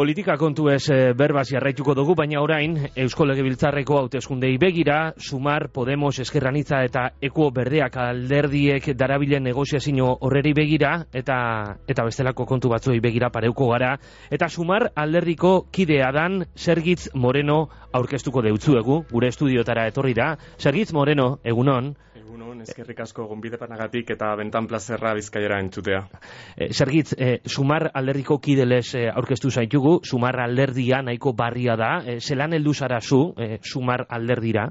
Politika kontu ez e, berbaz jarraituko dugu, baina orain Eusko Legebiltzarreko hauteskundei begira, Sumar, Podemos, Eskerranitza eta Eko Berdeak alderdiek darabilen negoziazio horreri begira, eta eta bestelako kontu batzuei begira pareuko gara, eta Sumar alderdiko kidea dan Sergitz Moreno aurkeztuko deutzuegu, gure estudiotara etorri da. Sergitz Moreno, egunon, eskerrik asko gonbide panagatik eta bentan plazerra bizkaiera entzutea. E, Sergitz, e, sumar alderriko kideles e, aurkeztu zaitugu, sumar alderdia nahiko barria da, e, zelan heldu zara zu, e, sumar alderdira?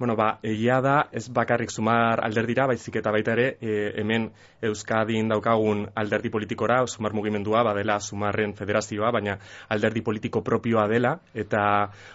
Bueno, ba, egia da, ez bakarrik sumar alderdira, baizik eta baita ere, e, hemen Euskadin daukagun alderdi politikora, sumar mugimendua, badela sumarren federazioa, baina alderdi politiko propioa dela, eta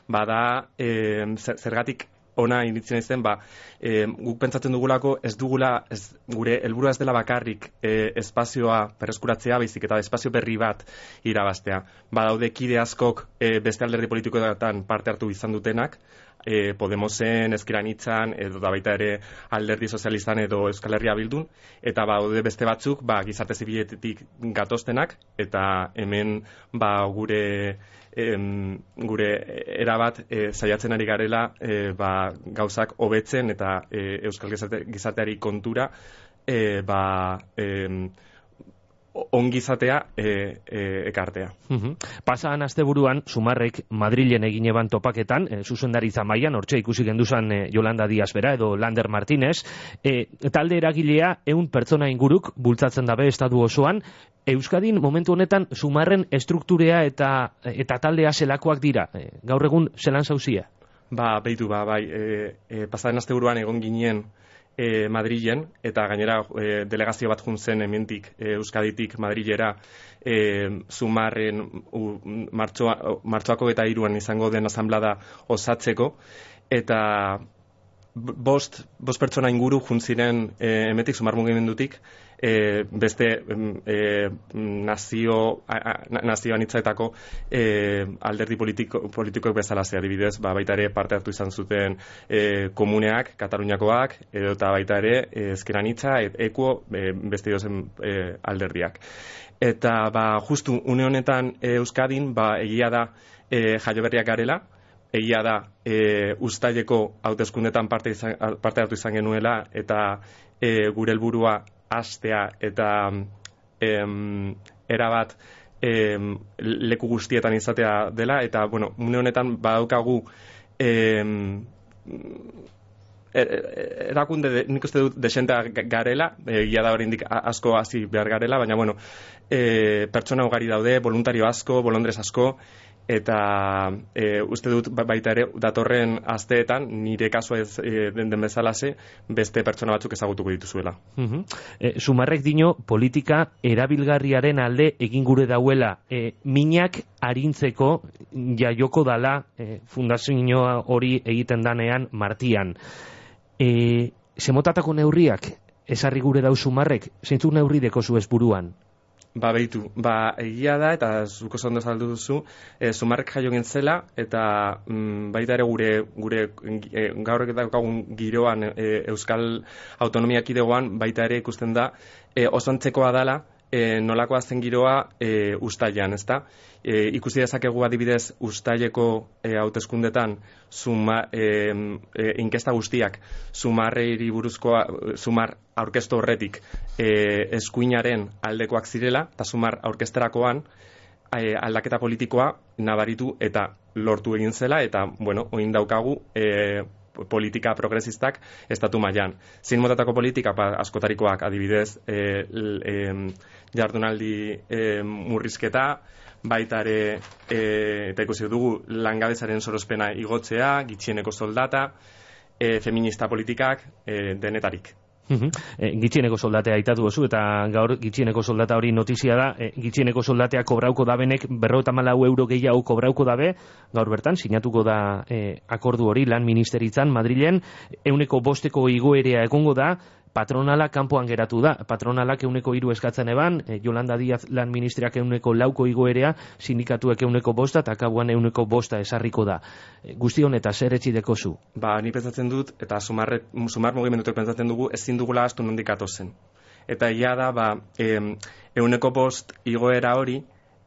bada, e, zergatik ona initzen izten, ba, e, guk pentsatzen dugulako ez dugula, ez, gure helburua ez dela bakarrik e, espazioa perreskuratzea, baizik eta espazio berri bat irabaztea. Ba, daude kide askok e, beste alderdi politikoetan parte hartu izan dutenak, e, Podemosen, Eskiranitzan, edo da baita ere alderdi sozialistan edo Euskal Herria bildun, eta ba, daude beste batzuk, ba, gizarte zibiletetik gatoztenak, eta hemen ba, gure em, gure erabat e, saiatzen ari garela e, ba, gauzak hobetzen eta e, euskal gizarteari kontura e, ba, e, ongizatea e, e, ekartea. Uhum. Pasaan asteburuan Sumarrek Madrilen egin eban topaketan, e, zuzendaritza mailan, hortxe ikusi genduzan e, Yolanda Díaz bera edo Lander Martínez, e, talde eragilea eun pertsona inguruk bultzatzen dabe estadu osoan, Euskadin momentu honetan Sumarren estrukturea eta eta taldea zelakoak dira. E, gaur egun zelan zauzia? Ba, beitu, ba, bai, e, e, pasaren asteburuan egon ginen, e, Madrilen, eta gainera e, delegazio bat juntzen hementik e, Euskaditik Madrilera e, Zumarren martxoa, martxoako eta iruan izango den asamblada osatzeko, eta bost, bost pertsona inguru juntziren e, emetik Zumar mugimendutik, e, beste e, nazio nazio anitzaetako e, alderdi politiko, politikoek bezala ze adibidez, ba, baita ere parte hartu izan zuten e, komuneak, Kataluniakoak, edo eta baita ere e, ezkeranitza, e, ekuo e, beste dozen e, alderdiak. Eta ba, justu une honetan e, Euskadin, ba, egia da e, jaioberriak garela, egia da e, ustaileko hauteskundetan parte, parte hartu izan genuela eta e, gure helburua astea eta em, erabat em, leku guztietan izatea dela, eta, bueno, mune honetan badaukagu em, e, e, erakunde, de, nik uste dut, desentea garela, egia da hori asko hasi behar garela, baina, bueno, e, pertsona ugari daude, voluntario asko, bolondrez asko, eta e, uste dut ba, baita ere datorren asteetan nire kasua ez e, den, den bezalase beste pertsona batzuk ezagutuko dituzuela. Uh e, sumarrek dino politika erabilgarriaren alde egin gure dauela e, minak arintzeko jaioko dala e, fundazioa hori egiten danean martian. E, semotatako neurriak esarri gure dau sumarrek, zeintzuk neurri deko zu buruan? Ba, behitu, ba, egia da, eta zuko zondo saldu duzu, e, zumarrek jaio gintzela, eta mm, baita ere gure, gure e, gaur daukagun giroan e, Euskal Autonomia Kidegoan, baita ere ikusten da, e, osantzekoa dala, e, nolako azten giroa e, ustailan, ezta? E, ikusi dezakegu adibidez ustaileko e, hauteskundetan suma, e, e, inkesta guztiak sumarreiri buruzkoa sumar aurkeztu horretik e, eskuinaren aldekoak zirela eta sumar aurkesterakoan e, aldaketa politikoa nabaritu eta lortu egin zela eta bueno, oin daukagu e, politika progresistak estatu mailan. Zein motatako politika ba, askotarikoak adibidez e, e, jardunaldi e, murrizketa, baita ere e, eta ikusi dugu langabezaren sorospena igotzea, gitxieneko soldata, e, feminista politikak e, denetarik. E, gitxieneko soldatea aitatu oso, eta gaur gitxieneko soldata hori notizia da, e, gitxieneko soldatea kobrauko dabenek berro eta malau euro gehiago kobrauko dabe, gaur bertan, sinatuko da e, akordu hori lan ministeritzan Madrilen, euneko bosteko igoerea egongo da, patronala kanpoan geratu da. Patronalak euneko hiru eskatzen eban, e, Jolanda Diaz lan ministriak euneko lauko igoerea, sindikatuek euneko bosta, eta kabuan euneko bosta esarriko da. E, guzti honeta, zer etxideko zu? Ba, ni pentsatzen dut, eta sumar, sumar mugimendutek pentsatzen dugu, ezin dugula astu nondik zen. Eta ia da, ba, e, euneko bost igoera hori,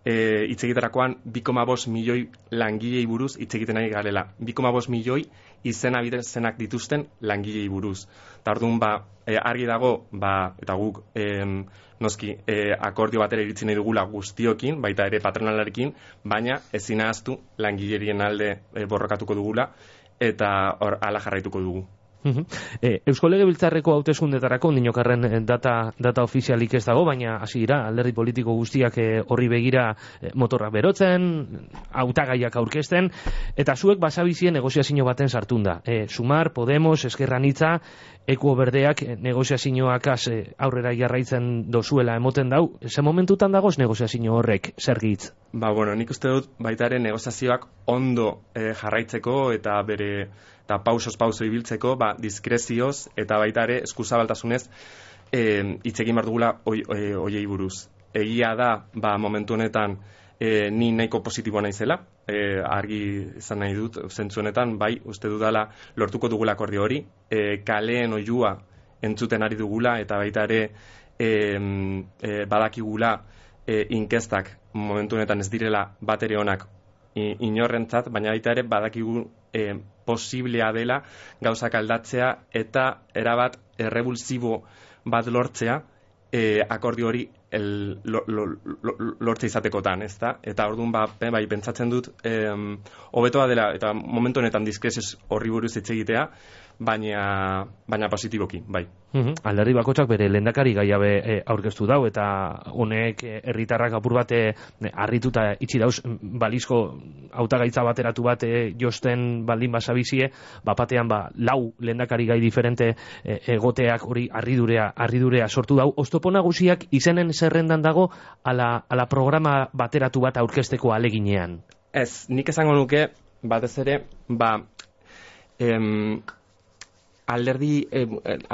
e, itzegitarakoan 2,5 milioi langilei buruz itzegiten nahi garela. 2,5 milioi izena zenak dituzten langilei buruz. Eta orduan ba, e, argi dago, ba, eta guk e, noski e, akordio batera iritsi nahi dugula guztiokin, baita ere patronalarekin, baina ezin ahaztu langilerien alde e, borrokatuko dugula eta hor ala jarraituko dugu. E, Eusko Legebiltzarreko hauteskundetarako dinokarren eh, data, data ofizialik ez dago, baina hasi dira alderdi politiko guztiak eh, horri begira motorra berotzen, hautagaiak aurkezten, eta zuek basabizien negoziazio baten sartunda. E, Sumar, Podemos, Eskerran Itza, Ekuo Berdeak negoziazioak aurrera jarraitzen dozuela emoten dau, ze momentutan dagoz negoziazio horrek, zer gitz? Ba, bueno, nik uste dut baitaren negoziazioak ondo jarraitzeko eta bere eta pausos pauso ibiltzeko, ba, diskrezioz eta baita ere eskuzabaltasunez eh hitz egin dugula hoiei buruz. Egia da, ba, momentu honetan e, ni nahiko positiboa naizela, e, argi izan nahi dut, zentzu honetan, bai, uste dudala lortuko dugula akordio hori, e, kaleen oiua entzuten ari dugula, eta baita ere e, e, badakigula e, inkestak momentu honetan ez direla batere honak inorrentzat, baina baita ere badakigu e, posiblea dela gauzak aldatzea eta erabat errebulsibo bat lortzea e, akordio hori el, lo, lo, lo, lortze izatekotan, ez da? Eta orduan ba, bai, pentsatzen dut, hobetoa dela, eta momentu honetan diskresiz horri buruz hitz egitea, baina, baina positiboki, bai. Mm Alderdi bakotsak bere lendakari gaiabe e, aurkeztu dau, eta honek e, herritarrak apur bate harrituta itxi dauz, balizko hautagaitza bateratu bate josten baldin basabizie, bapatean ba, lau lendakari gai diferente e, egoteak hori harridurea, harridurea sortu dau. Oztopo nagusiak izenen zerrendan dago ala, ala programa bateratu bat aurkezteko aleginean? Ez, nik esango nuke, batez ere, ba, em, alderdi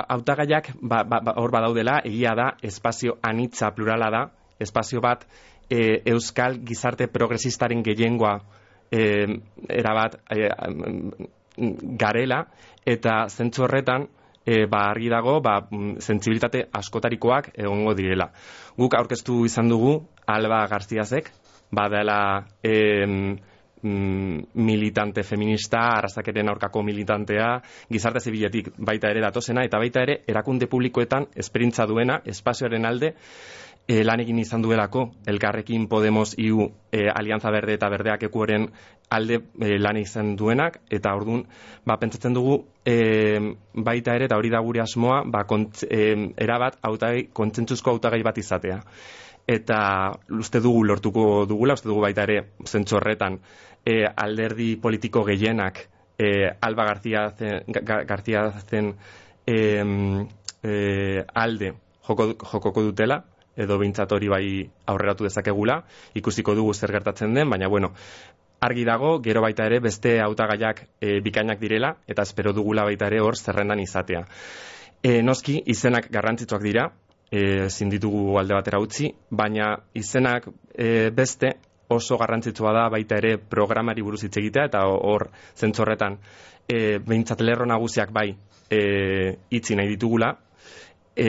hautagaiak ba, ba, ba, hor badaudela egia da espazio anitza plurala da espazio bat e, euskal gizarte progresistaren gehiengoa e, erabat e, garela eta zentzu horretan e, ba, argi dago ba, zentzibilitate askotarikoak egongo direla. Guk aurkeztu izan dugu Alba Garziazek, badela e, mm, militante feminista, arrastakeren aurkako militantea, gizarte zibiletik baita ere datosena, eta baita ere erakunde publikoetan esperintza duena, espazioaren alde, e, lan egin izan duelako, elkarrekin Podemos iu e, Alianza Berde eta Berdeak ekuaren alde e, lan izan duenak, eta orduan, ba, pentsatzen dugu, e, baita ere, eta hori da gure asmoa, ba, kontz, e, erabat, autai, kontzentzuzko autagai bat izatea eta uste dugu lortuko dugula, uste dugu baita ere zentzorretan e, alderdi politiko gehienak e, Alba Garzia zen, Garzia zen e, e, alde joko, jokoko dutela, edo bintzat hori bai aurreratu dezakegula, ikusiko dugu zer gertatzen den, baina bueno, argi dago, gero baita ere beste hautagaiak e, bikainak direla, eta espero dugula baita ere hor zerrendan izatea. E, noski, izenak garrantzitsuak dira, e, zinditugu alde batera utzi, baina izenak e, beste oso garrantzitsua da baita ere programari buruz hitz egitea eta hor zentzorretan e, behintzat lerro nagusiak bai e, itzi nahi ditugula e,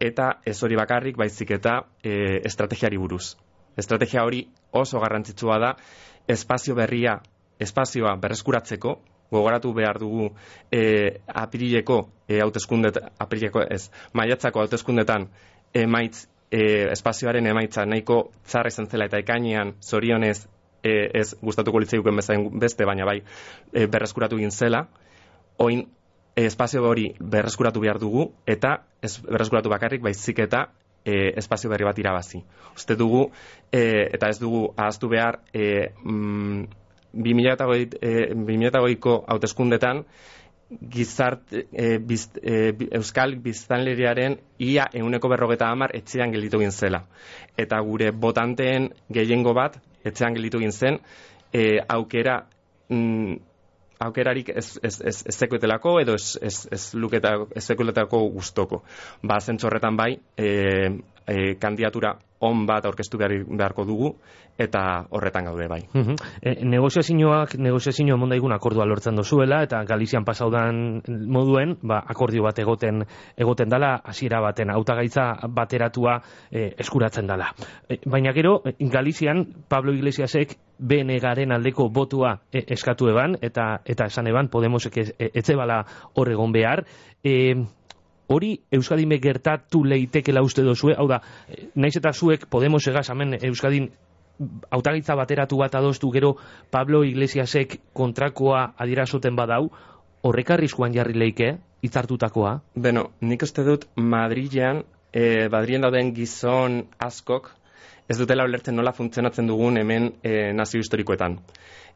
eta ez hori bakarrik baizik eta e, estrategiari buruz. Estrategia hori oso garrantzitsua da espazio berria, espazioa berreskuratzeko, gogoratu behar dugu e, apirileko e, hauteskundet, apirileko ez, maiatzako hauteskundetan emaitz, e, espazioaren emaitza nahiko txarra izan zela eta ekainean zorionez e, ez gustatuko litzeuken bezain beste, baina bai e, berreskuratu egin zela, oin e, espazio hori berreskuratu behar dugu eta ez berreskuratu bakarrik baizik eta e, espazio berri bat irabazi. Uste dugu, e, eta ez dugu ahaztu behar, e, mm, 2008ko e, hauteskundetan gizart e, e, euskal biztanleriaren ia euneko berrogeta hamar etxean gelditu zela. Eta gure botanteen gehiengo bat etxean gelditu zen e, aukera mm, aukerarik ez, ez, ez, ez sekuetelako edo ez, ez, ez luketa ez sekuetelako gustoko. Ba, zentzorretan bai, e, e, kandidatura on bat aurkeztu beharko dugu eta horretan gaude bai. Uh -huh. e, negoziazioak negoziazio mondaigun akordua lortzen dozuela eta Galizian pasaudan moduen, ba, akordio bat egoten egoten dala hasiera baten hautagaitza bateratua e, eskuratzen dala. E, baina gero Galizian Pablo Iglesiasek BNGaren aldeko botua e, eskatu eban eta eta esan eban Podemosek ez, e, etzebala hor egon behar. E, hori Euskadin gertatu leitekela uste dozue, hau da, naiz eta zuek Podemos egaz hemen Euskadin hautagitza bateratu bat adostu gero Pablo Iglesiasek kontrakoa adirazoten badau, horrek arriskuan jarri leike, itzartutakoa? Beno, nik uste dut Madrilean, e, Madrilen dauden gizon askok, ez dutela ulertzen nola funtzionatzen dugun hemen e, nazio historikoetan.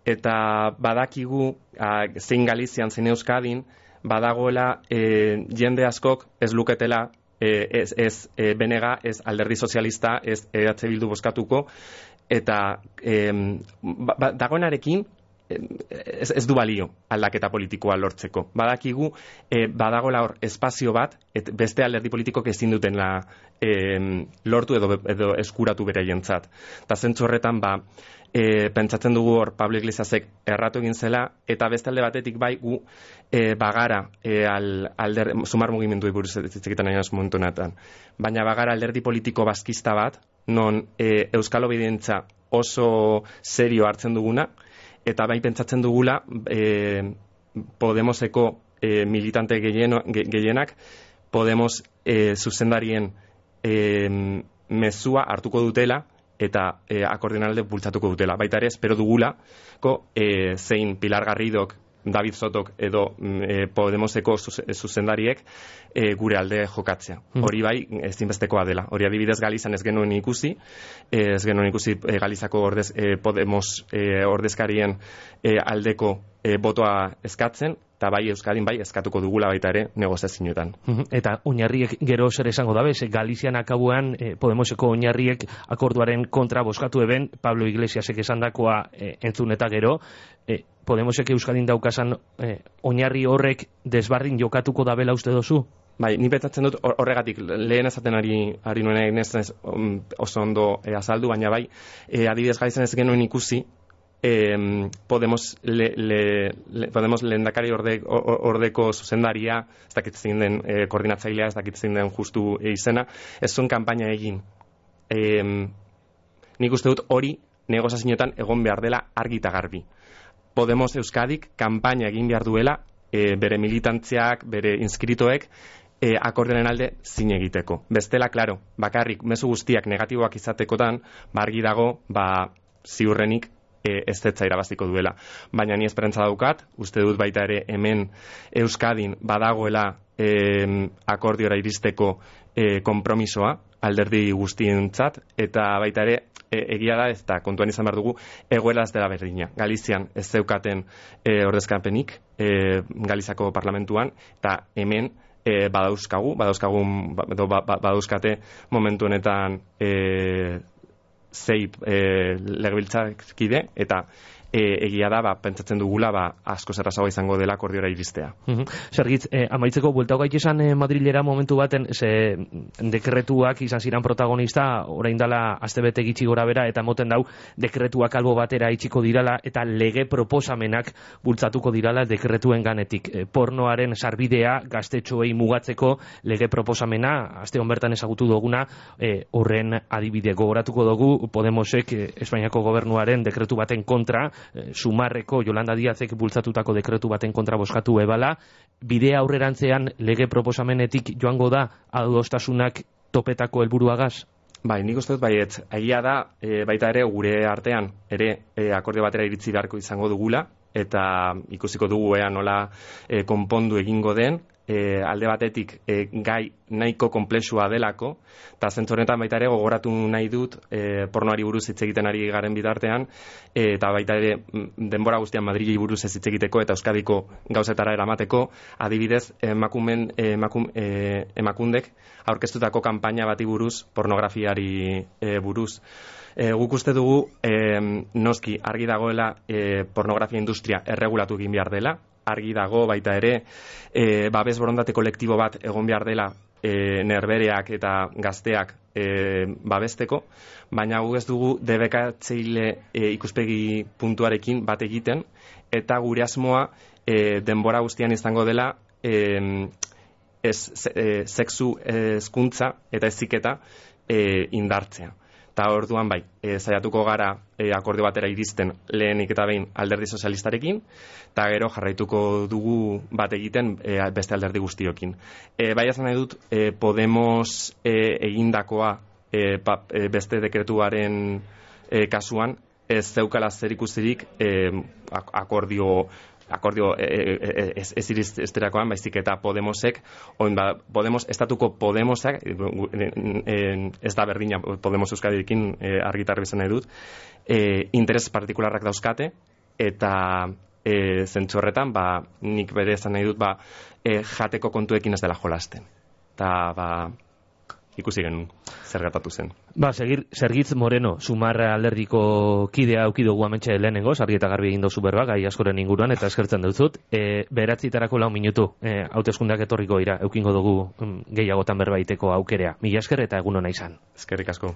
Eta badakigu, a, zein Galizian, zein Euskadin, badagoela e, jende askok ez luketela e, ez, ez e, benega, ez alderdi sozialista, ez EH Bildu boskatuko, eta e, ba, dagoenarekin ez, ez du balio aldaketa politikoa lortzeko. Badakigu, e, badagoela hor espazio bat, et beste alderdi politikok ezin duten la, e, lortu edo, edo eskuratu bere jentzat. Eta zentzu horretan, ba, e, pentsatzen dugu hor Pablo Iglesiasek erratu egin zela eta beste alde batetik bai gu e, bagara e, al, alder, sumar mugimendu buruz egiten nahi momentu natan. Baina bagara alderdi politiko bazkista bat, non e, Euskal Obedientza oso serio hartzen duguna, eta bai pentsatzen dugula e, Podemoseko e, militante gehienak Podemos e, zuzendarien e, mezua hartuko dutela eta e, akordionalde bultzatuko dutela. Baita ere, espero dugula, ko, e, zein Pilar Garridok, David Sotok edo e, Podemoseko zuzendariek e, gure alde jokatzea. Hmm. Hori bai, ezinbestekoa dela. Hori adibidez Galizan ez genuen ikusi, e, ez genuen ikusi e, Galizako ordez, e, Podemos e, ordezkarien e, aldeko e, botoa eskatzen, eta bai Euskadin bai eskatuko dugula baita ere negoziazioetan. Eta oinarriek gero zer esango dabe, ze Galizian akabuan e, Podemoseko oinarriek akorduaren kontra boskatu eben, Pablo Iglesiasek esandakoa e, entzun eta gero, e, Podemosek Euskadin daukasan e, oinarri horrek desbardin jokatuko dabela uste dozu? Bai, ni betatzen dut horregatik lehen ezaten ari, ari nuen ez, oso ondo e, azaldu, baina bai, e, adibidez gaitzen ez genuen ikusi, eh, Podemos le, le, le, Podemos lehendakari orde, ordeko zuzendaria, ez dakit zein den eh, koordinatzailea, ez dakit zein den justu izena, ez zuen kanpaina egin. Eh, nik uste dut hori negozazioetan egon behar dela argita garbi. Podemos Euskadik kanpaina egin behar duela e, bere militantziak, bere inskritoek, e, akordionen alde zin egiteko. Bestela, klaro, bakarrik, mezu guztiak negatiboak izatekotan, bargi dago, ba, ziurrenik e, ez zetza irabaziko duela. Baina ni esperantza daukat, uste dut baita ere hemen Euskadin badagoela e, akordiora iristeko e, kompromisoa, alderdi guztientzat, eta baita ere e, egia da ez da kontuan izan behar dugu egoela ez dela berdina. Galizian ez zeukaten e, ordezkapenik e, Galizako parlamentuan, eta hemen e, badauzkagu, badauzkagu, ba, ba, badauzkate momentu honetan e, zei e, legebiltzakide eta e, egia da, ba, pentsatzen dugula, ba, asko zerrazago izango dela akordiora iristea. Mm Zergitz, eh, amaitzeko, buelta hogait esan eh, Madrilera momentu baten, ze dekretuak izan ziren protagonista, orain dala azte bete gitsi gora bera, eta moten dau, dekretuak albo batera itxiko dirala, eta lege proposamenak bultzatuko dirala dekretuen ganetik. E, pornoaren sarbidea, gaztetxoei mugatzeko lege proposamena, azte honbertan ezagutu duguna, e, horren adibide gogoratuko dugu, Podemosek, e, Espainiako gobernuaren dekretu baten kontra, Eh, sumarreko Jolanda Diazek bultzatutako dekretu baten kontra boskatu ebala, bidea aurrerantzean lege proposamenetik joango da adostasunak topetako helburuagaz? Bai, nik uste dut baiet, egia da, e, baita ere gure artean, ere e, akordio batera iritzi beharko izango dugula, eta ikusiko dugu ea nola e, konpondu egingo den, e, alde batetik e, gai nahiko komplexua delako, eta zentzoretan baita ere gogoratu nahi dut e, pornoari buruz hitz egiten ari garen bitartean, e, eta baita ere mm, denbora guztian Madrili buruz ez hitz egiteko eta Euskadiko gauzetara eramateko, adibidez emakumen, emakum, e, emakundek aurkeztutako kanpaina bati buruz pornografiari e, buruz. E, guk uste dugu e, noski argi dagoela e, pornografia industria erregulatu egin behar dela, argi dago baita ere e, babes borondate kolektibo bat egon behar dela e, nerbereak eta gazteak e, babesteko, baina gu ez dugu debekatzeile e, ikuspegi puntuarekin bat egiten, eta gure asmoa e, denbora guztian izango dela e, ez, e, sexu ezkuntza eta eziketa e, indartzea. Eta orduan bai, e, zaiatuko gara e, akordio batera iristen lehenik eta behin alderdi sozialistarekin, eta gero jarraituko dugu bat egiten e, beste alderdi guztiokin. E, bai nahi dut, e, Podemos e, egindakoa e, pa, e, beste dekretuaren e, kasuan, ez zeukala zer ikusirik e, akordio akordio e, e, e, ez, ez iriz esterakoan, baizik eta Podemosek, oin ba, Podemos, estatuko Podemosak, ez da berdina Podemos Euskadirekin e, argitar bizan nahi dut, e, interes partikularrak dauzkate, eta e, zentzu horretan, ba, nik bere esan nahi dut, ba, e, jateko kontuekin ez dela jolasten. Eta, ba, ikusi genuen zer gatatu zen. Ba, segir, Sergitz Moreno, sumarra alderdiko kidea aukidu guamentxe lehenengo, sarri eta garbi egin dozu berba, gai askoren inguruan, eta eskertzen dut E, beratzitarako lau minutu, e, hauteskundak etorriko ira, eukingo dugu um, gehiagotan berbaiteko aukerea. Mila esker eta egun hona izan. Eskerrik asko.